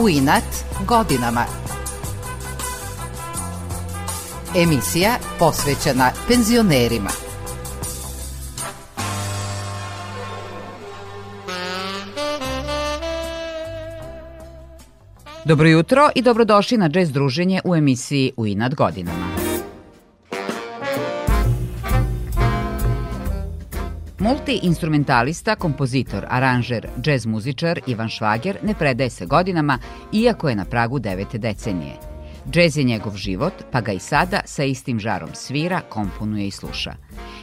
u inat godinama. Emisija posvećena penzionerima. Dobro jutro i dobrodošli na jazz druženje u emisiji U inat godinama. Poznati instrumentalista, kompozitor, aranžer, džez muzičar Ivan Švager ne predaje se godinama, iako je na pragu devete decenije. Džez je njegov život, pa ga i sada sa istim žarom svira, komponuje i sluša.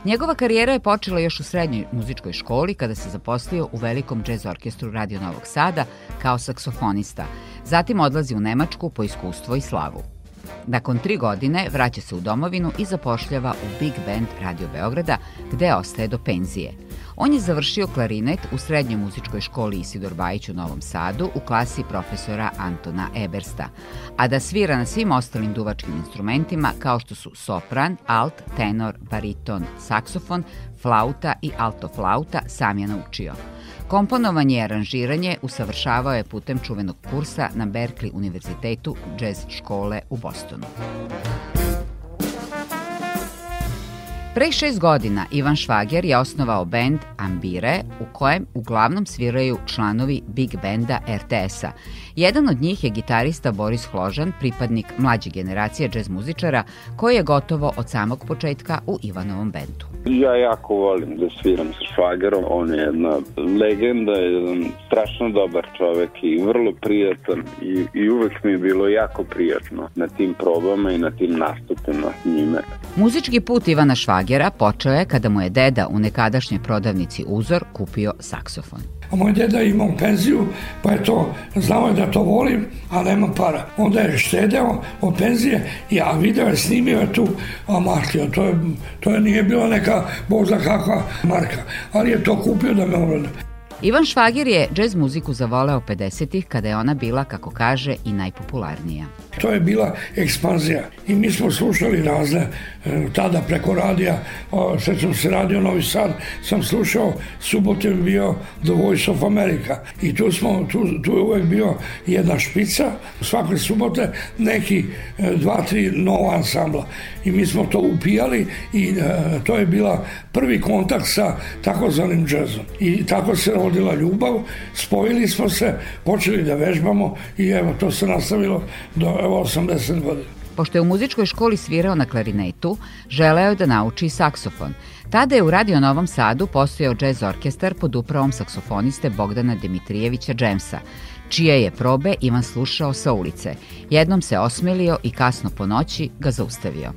Njegova karijera je počela još u srednjoj muzičkoj školi kada se zaposlio u velikom džez orkestru Radio Novog Sada kao saksofonista. Zatim odlazi u Nemačku po iskustvo i slavu. Nakon tri godine vraća se u domovinu i zapošljava u Big Band Radio Beograda, gde ostaje do penzije – On je završio klarinet u srednjoj muzičkoj školi Isidor Bajić u Novom Sadu u klasi profesora Antona Ebersta, a da svira na svim ostalim duvačkim instrumentima kao što su sopran, alt, tenor, bariton, saksofon, flauta i altoflauta sam je naučio. Komponovanje i aranžiranje usavršavao je putem čuvenog kursa na Berkeley univerzitetu jazz škole u Bostonu. Pre šest godina Ivan Švager je osnovao bend Ambire u kojem uglavnom sviraju članovi big benda RTS-a Jedan od njih je gitarista Boris Hložan, pripadnik mlađe generacije džez muzičara, koji je gotovo od samog početka u Ivanovom bendu. Ja jako volim da sviram sa Švagerom, on je jedna legenda, jedan strašno dobar čovek i vrlo prijatan i, i uvek mi je bilo jako prijatno na tim probama i na tim nastupima s njime. Muzički put Ivana Švagera počeo je kada mu je deda u nekadašnjoj prodavnici Uzor kupio saksofon. A moj deda imao penziju, pa je to, znao je da ja to volim, a nema para. Onda je štedeo od penzije, ja video je snimio je tu a To je, to je nije bila neka bozna kakva marka, ali je to kupio da me obrada. Ivan Švagir je džez muziku zavoleo 50-ih kada je ona bila, kako kaže, i najpopularnija. To je bila ekspanzija i mi smo slušali razne, e, tada preko radija, sećam se radio Novi Sad, sam slušao, subotem bio The Voice of America i tu, smo, tu, tu je uvek bio jedna špica, svake subote neki e, dva, tri nova ansambla i mi smo to upijali i e, to je bila prvi kontakt sa takozvanim džezom i tako se rodila ljubav, spojili smo se, počeli da vežbamo i evo to se nastavilo do evo, 80 godina. Pošto je u muzičkoj školi svirao na klarinetu, želeo je da nauči saksofon. Tada je u Radio Novom Sadu postojao džez orkestar pod upravom saksofoniste Bogdana Dimitrijevića Džemsa, čije je probe Ivan slušao sa ulice. Jednom se osmelio i kasno po noći ga zaustavio.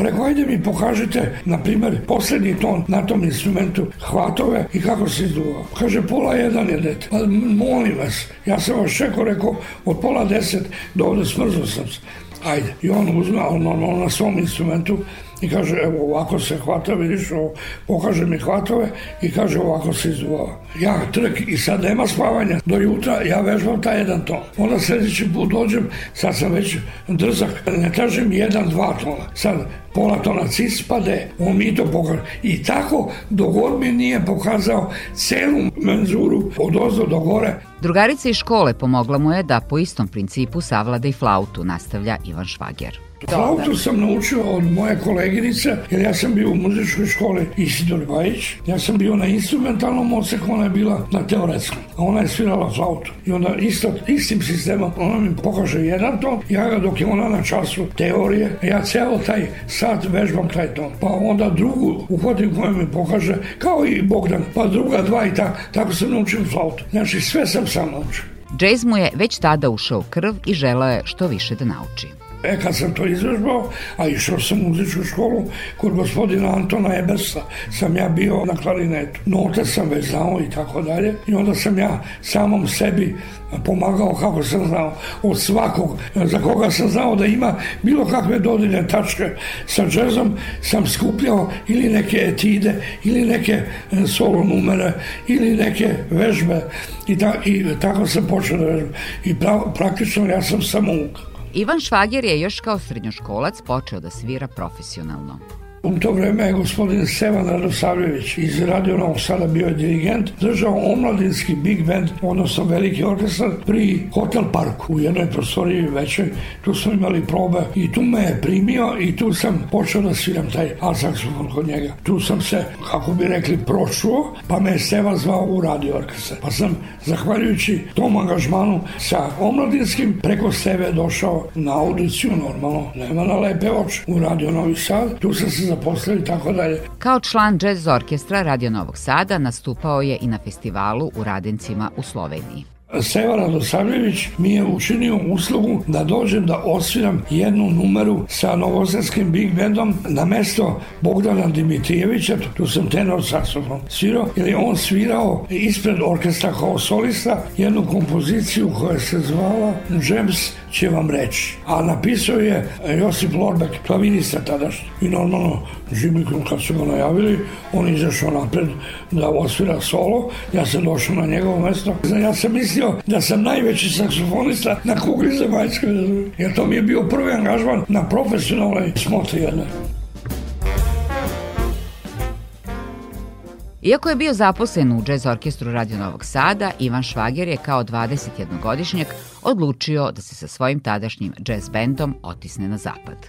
Pa rekao, ajde mi pokažite, na primjer, posljednji ton na tom instrumentu hvatove i kako se izduvao. Kaže, pola jedan je dete. Pa, molim vas, ja sam vas čekao, rekao, od pola deset do ovde smrzao sam se. Ajde. I on uzme, on, on, na svom instrumentu i kaže, evo ovako se hvata, vidiš, ovo, pokaže mi hvatove i kaže ovako se izduvava. Ja trk i sad nema spavanja, do jutra ja vežbam taj jedan ton. Onda sledeći put dođem, sad sam već drzak, ne tražim jedan, dva tona. Sad pola tona cispade, on mi to pokaže. I tako, dogod mi nije pokazao celu menzuru od ozdo do gore, Drugarica iz škole pomogla mu je da po istom principu savlada i flautu, nastavlja Ivan Švager. Flautu sam naučio od moje koleginice, jer ja sam bio u muzičkoj školi Isidor Bajić. Ja sam bio na instrumentalnom odseku, ona je bila na teoretskom. A ona je svirala flautu. I onda isto, istim sistemom ona mi pokaže jedan ton, ja ga dok je ona na času teorije, ja ceo taj sat vežbam taj ton. Pa onda drugu uhvatim koja mi pokaže, kao i Bogdan, pa druga dva i tako. Tako sam naučio flautu. Znači sve sam sam naučio. Džez mu je već tada ušao krv i želao je što više da nauči. E kad sam to izvežbao, a išao sam u muzičku školu, kod gospodina Antona Ebersa sam ja bio na klarinetu. Note sam već znao i tako dalje. I onda sam ja samom sebi pomagao kako sam znao od svakog za koga sam znao da ima bilo kakve dodine tačke sa džezom sam skupljao ili neke etide ili neke e, solo numere ili neke vežbe i, ta, i tako sam počeo da vežbe i pra, praktično ja sam samouk Ivan Švager je još kao srednjoškolac počeo da svira profesionalno. U to vreme je gospodin Sevan Radosavljević iz Radio Novog Sada bio je dirigent, držao omladinski big band, odnosno veliki orkestar pri Hotel Parku u jednoj prostoriji većoj. Tu smo imali probe i tu me je primio i tu sam počeo da sviram taj alsaksofon kod njega. Tu sam se, kako bi rekli, pročuo, pa me je Sevan zvao u radio orkestar. Pa sam, zahvaljujući tom angažmanu sa omladinskim, preko sebe došao na audiciju, normalno, nema na lepe oči, u Radio Novi Sad. Tu sam se na tako dalje. Kao član džez orkestra Radio Novog Sada nastupao je i na festivalu u Radencima u Sloveniji. Sevara Dosavljević mi je učinio uslugu da dođem da osviram jednu numeru sa novosadskim big bandom na mesto Bogdana Dimitrijevića, tu sam tenor saksofon svirao, jer je on svirao ispred orkestra kao solista jednu kompoziciju koja se zvala James će vam reći. A napisao je Josip Lordak, klavinista tadašnji. I normalno, Žimikom kad su ga najavili, on izašao napred da osvira solo. Ja sam došao na njegovo mesto. Ja sam mislio da sam najveći saksofonista na kugli zemaljskoj. Jer to mi je bio prvi angažman na profesionalnoj smotri jednoj. Iako je bio zaposlen u džez orkestru Radio Novog Sada, Ivan Švager je kao 21-godišnjak odlučio da se sa svojim tadašnjim džez bendom otisne na zapad.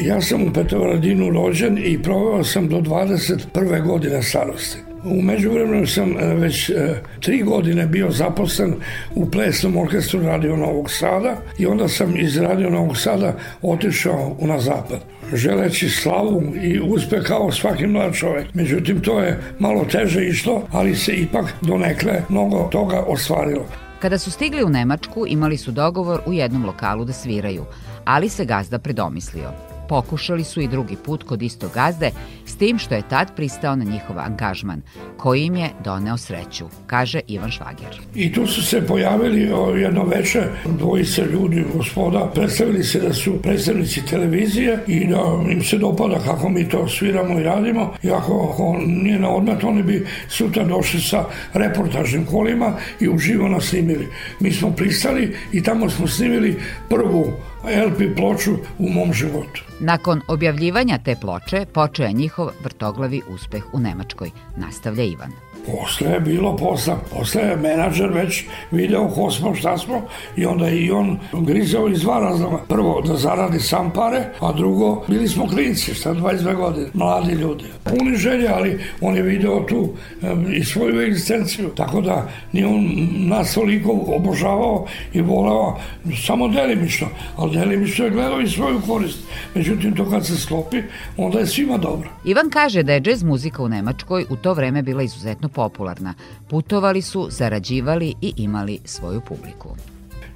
Ja sam u Petovradinu rođen i proveo sam do 21. godine starosti. Umeđu vremenu sam e, već e, tri godine bio zaposlen u plesnom orkestru Radio Novog Sada i onda sam iz Radio Novog Sada otišao na zapad želeći slavu i uspeh kao svaki mlad čovjek. Međutim, to je malo teže išlo, ali se ipak donekle mnogo toga ostvarilo. Kada su stigli u Nemačku, imali su dogovor u jednom lokalu da sviraju, ali se gazda predomislio. Pokušali su i drugi put kod istog gazde, s tim što je tad pristao na njihov angažman, koji im je doneo sreću, kaže Ivan Švager. I tu su se pojavili jedno veče dvojice ljudi, gospoda, predstavili se da su predstavnici televizije i da im se dopada kako mi to sviramo i radimo. I ako, ako nije na odmet, oni bi sutra došli sa reportažnim kolima i uživo nas snimili. Mi smo pristali i tamo smo snimili prvu Pa LP ploču u mom životu. Nakon objavljivanja te ploče počeo je njihov vrtoglavi uspeh u Nemačkoj, nastavlja Ivan. Posle je bilo posla, posle je menadžer već video ko smo, šta smo i onda i on grizao iz dva razloga. Prvo, da zaradi sam pare, a drugo, bili smo klinici, šta 22 godine, mladi ljudi. Puni želje, ali on je video tu um, i svoju egzistenciju. Tako da ni on nas toliko obožavao i voleo samo delimično, ali delimično je gledao i svoju korist. Međutim, to kad se slopi, onda je svima dobro. Ivan kaže da je džez muzika u Nemačkoj u to vreme bila izuzetno popularna. Putovali su, zarađivali i imali svoju publiku.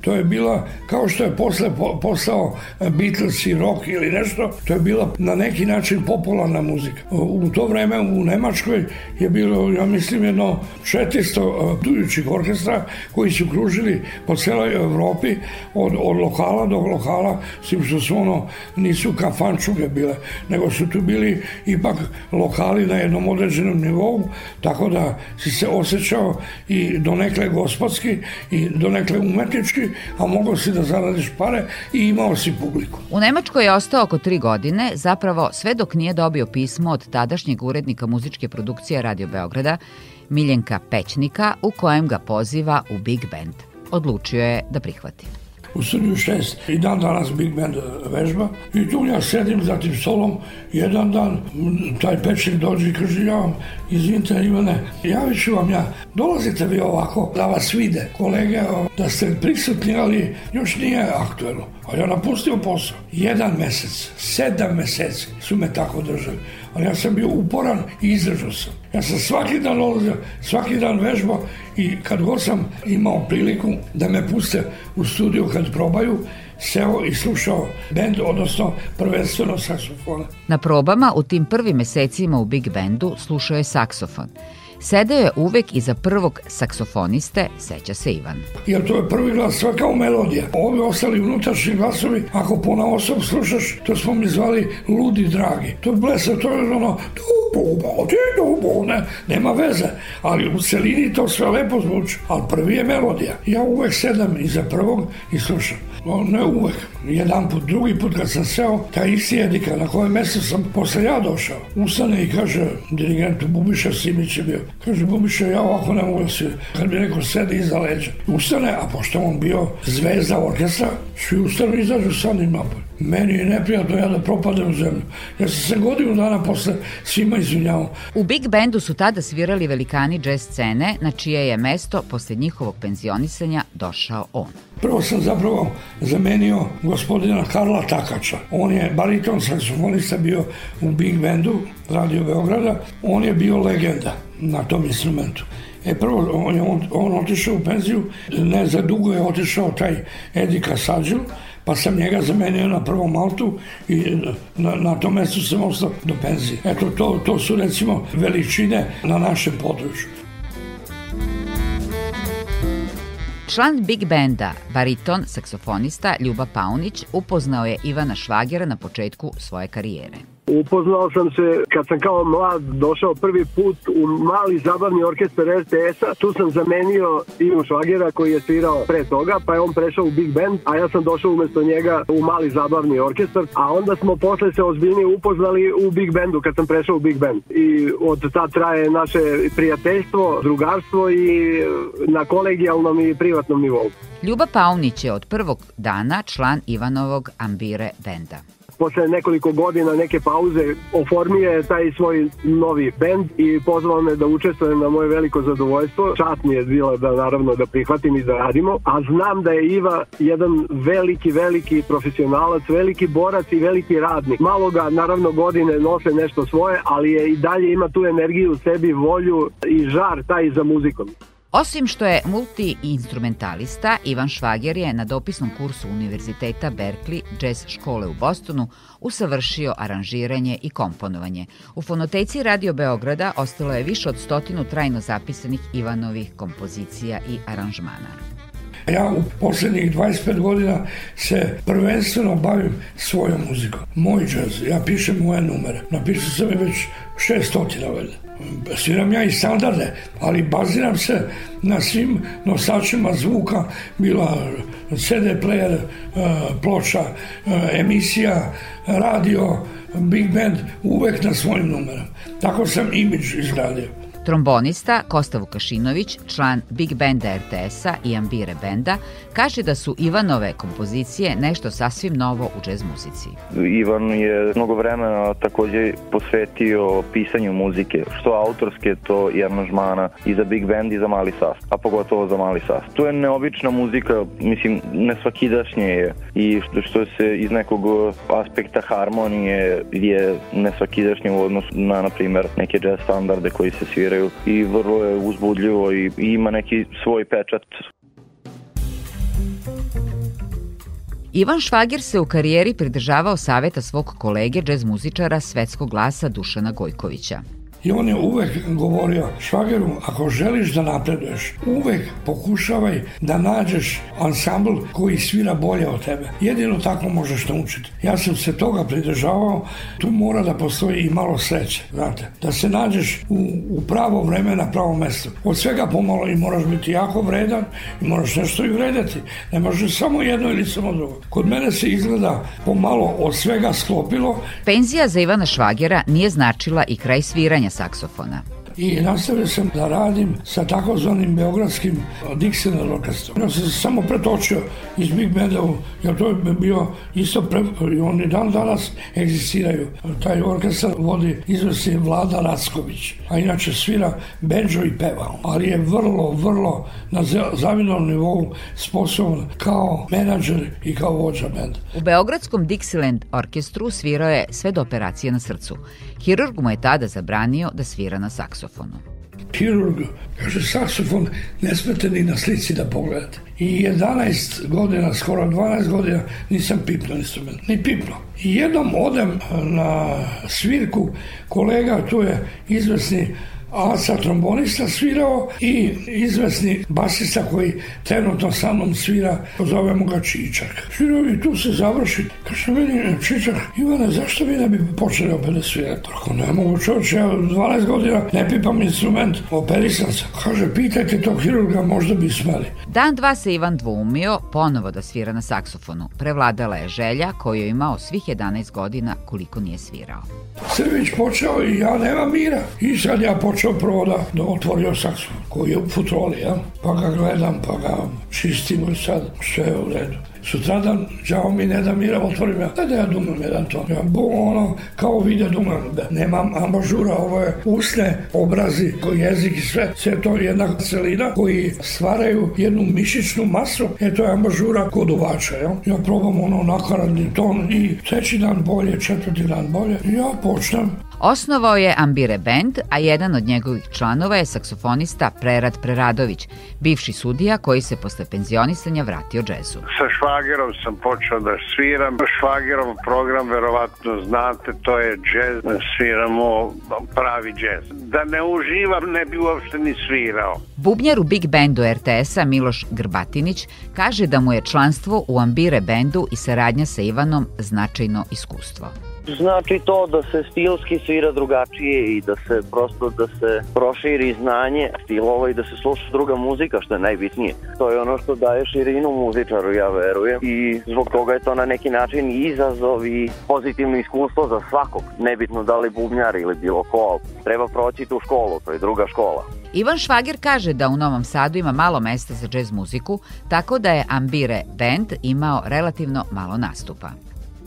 To je bila, kao što je posle postao e, Beatles i rock ili nešto, to je bila na neki način popularna muzika. U to vreme u Nemačkoj je bilo, ja mislim, jedno 400 tujućih e, orkestra koji su kružili po celoj Evropi od, od lokala do lokala, s tim što su ono, nisu kafančuge bile, nego su tu bili ipak lokali na jednom određenom nivou, tako da si se osjećao i donekle gospodski i donekle umetnički, a mogao si da zaradiš pare i imao si publiku. U Nemačkoj je ostao oko tri godine, zapravo sve dok nije dobio pismo od tadašnjeg urednika muzičke produkcije Radio Beograda, Miljenka Pećnika, u kojem ga poziva u Big Band. Odlučio je da prihvati u Srbiju 6 i dan danas Big Band vežba i tu ja sedim za tim solom jedan dan taj pečnik dođe i kaže ja vam izvinite Ivane javit ću vam ja dolazite vi ovako da vas vide kolege da ste prisutni ali još nije aktuelno a ja napustio posao jedan mesec sedam meseci su me tako držali ali ja sam bio uporan i izdržao sam. Ja sam svaki dan olazio, svaki dan vežbao i kad god sam imao priliku da me puste u studiju kad probaju, seo i slušao bend, odnosno prvenstveno saksofona. Na probama u tim prvim mesecima u Big Bendu slušao je saksofon. Sedeo je uvek iza prvog saksofoniste, seća se Ivan. Jer to je prvi glas, sve kao melodija. Ovi ostali unutrašnji glasovi, ako pona osob slušaš, to smo mi zvali ludi dragi. To je blesa, to je ono, tubo, ti tubo, ne, nema veze. Ali u celini to sve lepo zvuči, ali prvi je melodija. Ja uvek sedam iza prvog i slušam. No, ne uvek, jedan put, drugi put kad sam seo, ta isti jedika na kojem mesto sam posle ja došao, ustane i kaže dirigentu Bubiša Simić bio, Kaže, Bubiša, ja ovako ne mogu da se, kad bi neko sedi iza leđa. Ustane, a pošto on bio zvezda orkestra, svi ustane i izađu sad i napad. Meni je neprijatno ja da propadem u zemlju. Ja sam se godinu dana posle svima izvinjavao. U Big Bandu su tada svirali velikani jazz scene na čije je mesto posle njihovog penzionisanja došao on. Prvo sam zapravo zamenio gospodina Karla Takača. On je bariton saksofonista bio u Big Bandu Radio Beograda. On je bio legenda na tom instrumentu. E prvo, on, je, on, on otišao u penziju, ne za dugo je otišao taj Edi Kasadžil, pa sam njega zamenio na prvom autu i na, na tom mestu sam ostao do penzije. Eto, to, to su recimo veličine na našem području. Član Big Benda, bariton saksofonista Ljuba Paunić, upoznao je Ivana Švagera na početku svoje karijere. Upoznao sam se kad sam kao mlad došao prvi put u mali zabavni orkestar RTS-a. Tu sam zamenio Inu Švagera koji je svirao pre toga, pa je on prešao u Big Band, a ja sam došao umesto njega u mali zabavni orkestar, a onda smo posle se ozbiljnije upoznali u Big Bandu kad sam prešao u Big Band. I od tad traje naše prijateljstvo, drugarstvo i e, na kolegijalnom i privatnom nivou. Ljuba Paunić je od prvog dana član Ivanovog Ambire benda posle nekoliko godina neke pauze oformio je taj svoj novi bend i pozvao me da učestvujem na moje veliko zadovoljstvo. Čast mi je bila da naravno da prihvatim i da radimo, a znam da je Iva jedan veliki, veliki profesionalac, veliki borac i veliki radnik. Malo ga naravno godine nose nešto svoje, ali je i dalje ima tu energiju u sebi, volju i žar taj za muzikom. Osim što je multi-instrumentalista, Ivan Švager je na dopisnom kursu Univerziteta Berkeley Jazz škole u Bostonu usavršio aranžiranje i komponovanje. U fonoteci Radio Beograda ostalo je više od stotinu trajno zapisanih Ivanovih kompozicija i aranžmana. Ja u posljednjih 25 godina se prvenstveno bavim svojom muzikom. Moj jazz, ja pišem moje numere. Napisao sam je već 600 valjda. Sviram ja i standarde, ali baziram se na svim nosačima zvuka, bila CD player, e, ploča, e, emisija, radio, big band, uvek na svojim numerama. Tako sam imidž izgradio. Trombonista Kosta Vukašinović, član Big Benda RTS-a i Ambire Benda, kaže da su Ivanove kompozicije nešto sasvim novo u džez muzici. Ivan je mnogo vremena takođe posvetio pisanju muzike, što autorske, to i aranžmana i za Big Band i za mali sast, a pogotovo za mali sast. To je neobična muzika, mislim, nesvakidašnje je i što, što se iz nekog aspekta harmonije je ne nesvakidašnje u odnosu na, na primer, neke jazz standarde koji se sviraju igraju i vrlo je uzbudljivo i, i ima neki svoj pečat. Ivan Švager se u karijeri pridržavao saveta svog kolege džez muzičara svetskog glasa Dušana Gojkovića. I on je uvek govorio, švageru, ako želiš da napreduješ, uvek pokušavaj da nađeš ansambl koji svira bolje od tebe. Jedino tako možeš naučiti. Ja sam se toga pridržavao, tu mora da postoji i malo sreće, znate. Da se nađeš u, u pravo vreme na pravo mesto. Od svega pomalo i moraš biti jako vredan i moraš nešto i vredati. Ne možeš samo jedno ili samo drugo. Kod mene se izgleda pomalo od svega sklopilo. Penzija za Ivana Švagera nije značila i kraj sviranja Saxophone. i nastavio sam da radim sa takozvanim beogradskim Dixieland orkestrom. Ja sam samo pretočio iz Big Benda, jer to je bio isto pre, i oni dan danas egzistiraju. Taj orkestar vodi izvesti Vlada Racković, a inače svira benđo i peva, ali je vrlo, vrlo na zavidnom nivou sposoban kao menadžer i kao vođa benda. U Beogradskom Dixieland orkestru svirao je sve do operacije na srcu. Hirurg mu je tada zabranio da svira na saksu saksofonom. Kirurg, kaže, saksofon ne smete ni na slici da pogledate. I 11 godina, skoro 12 godina, nisam pipno instrument, ni pipno. I jednom odem eh, na svirku, kolega tu je izvesni a sa trombonista svirao i izvesni basista koji trenutno sa mnom svira, zovemo ga Čičak. Svirao i tu se završi. Kaže meni Čičak, Ivane, zašto vi ne bi počeli opet da svirate? Ako ne mogu čovječ, ja 12 godina ne pipam instrument, operisan sam. Kaže, pitajte tog hirurga, možda bi smeli. Dan dva se Ivan dvoumio ponovo da svira na saksofonu. Prevladala je želja koju je imao svih 11 godina koliko nije svirao. Srbić počeo i ja nema mira. I sad ja počeo počeo proda, da otvorio saksu koji je u futroli, ja? pa ga gledam, pa ga čistim i sad sve je u redu. Sutradan, žao mi ne da mira, otvorim ja, da ja dumam jedan ton. Ja, bo ono, kao vide dumam, da nemam ambažura, ovo je usne, obrazi, koji jezik i sve, sve to je jedna celina koji stvaraju jednu mišićnu masu, e to je ambažura kod uvača, ja. ja probam ono nakaradni ton i treći dan bolje, četvrti dan bolje, ja počnem Osnovao je Ambire Band, a jedan od njegovih članova je saksofonista Prerad Preradović, bivši sudija koji se posle penzionisanja vratio džezu. Sa švagerom sam počeo da sviram. Švagerov program, verovatno znate, to je džez, da sviramo pravi džez. Da ne uživam, ne bi uopšte ni svirao. Bubnjar u Big Bandu RTS-a Miloš Grbatinić kaže da mu je članstvo u Ambire Bandu i saradnja sa Ivanom značajno iskustvo. Znači to da se stilski svira drugačije i da se prosto da se proširi znanje stilova i da se sluša druga muzika što je najbitnije. To je ono što daje širinu muzičaru ja verujem i zbog toga je to na neki način izazov i pozitivno iskustvo za svakog. Nebitno da li bubnjar ili bilo ko, treba proći tu školu, to je druga škola. Ivan Švager kaže da u Novom Sadu ima malo mesta za džez muziku, tako da je Ambire Band imao relativno malo nastupa.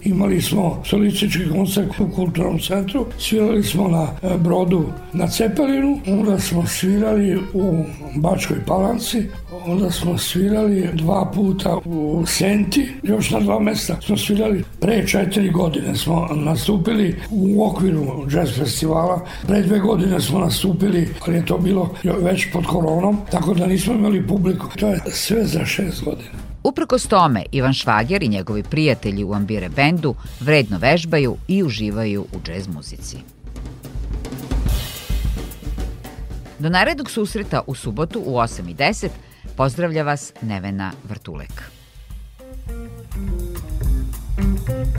Imali smo solistički koncert u kulturnom centru, svirali smo na e, brodu na Cepelinu, onda smo svirali u Bačkoj Palanci, onda smo svirali dva puta u Senti, još na dva mesta smo svirali pre četiri godine smo nastupili u okviru jazz festivala, pre dve godine smo nastupili, ali je to bilo već pod koronom, tako da nismo imali publiku, to je sve za šest godina. Uprkos tome, Ivan Švager i njegovi prijatelji u Ambire bendu vredno vežbaju i uživaju u džez muzici. Do narednog susreta u subotu u 8.10 pozdravlja vas Nevena Vrtulek. Thank you.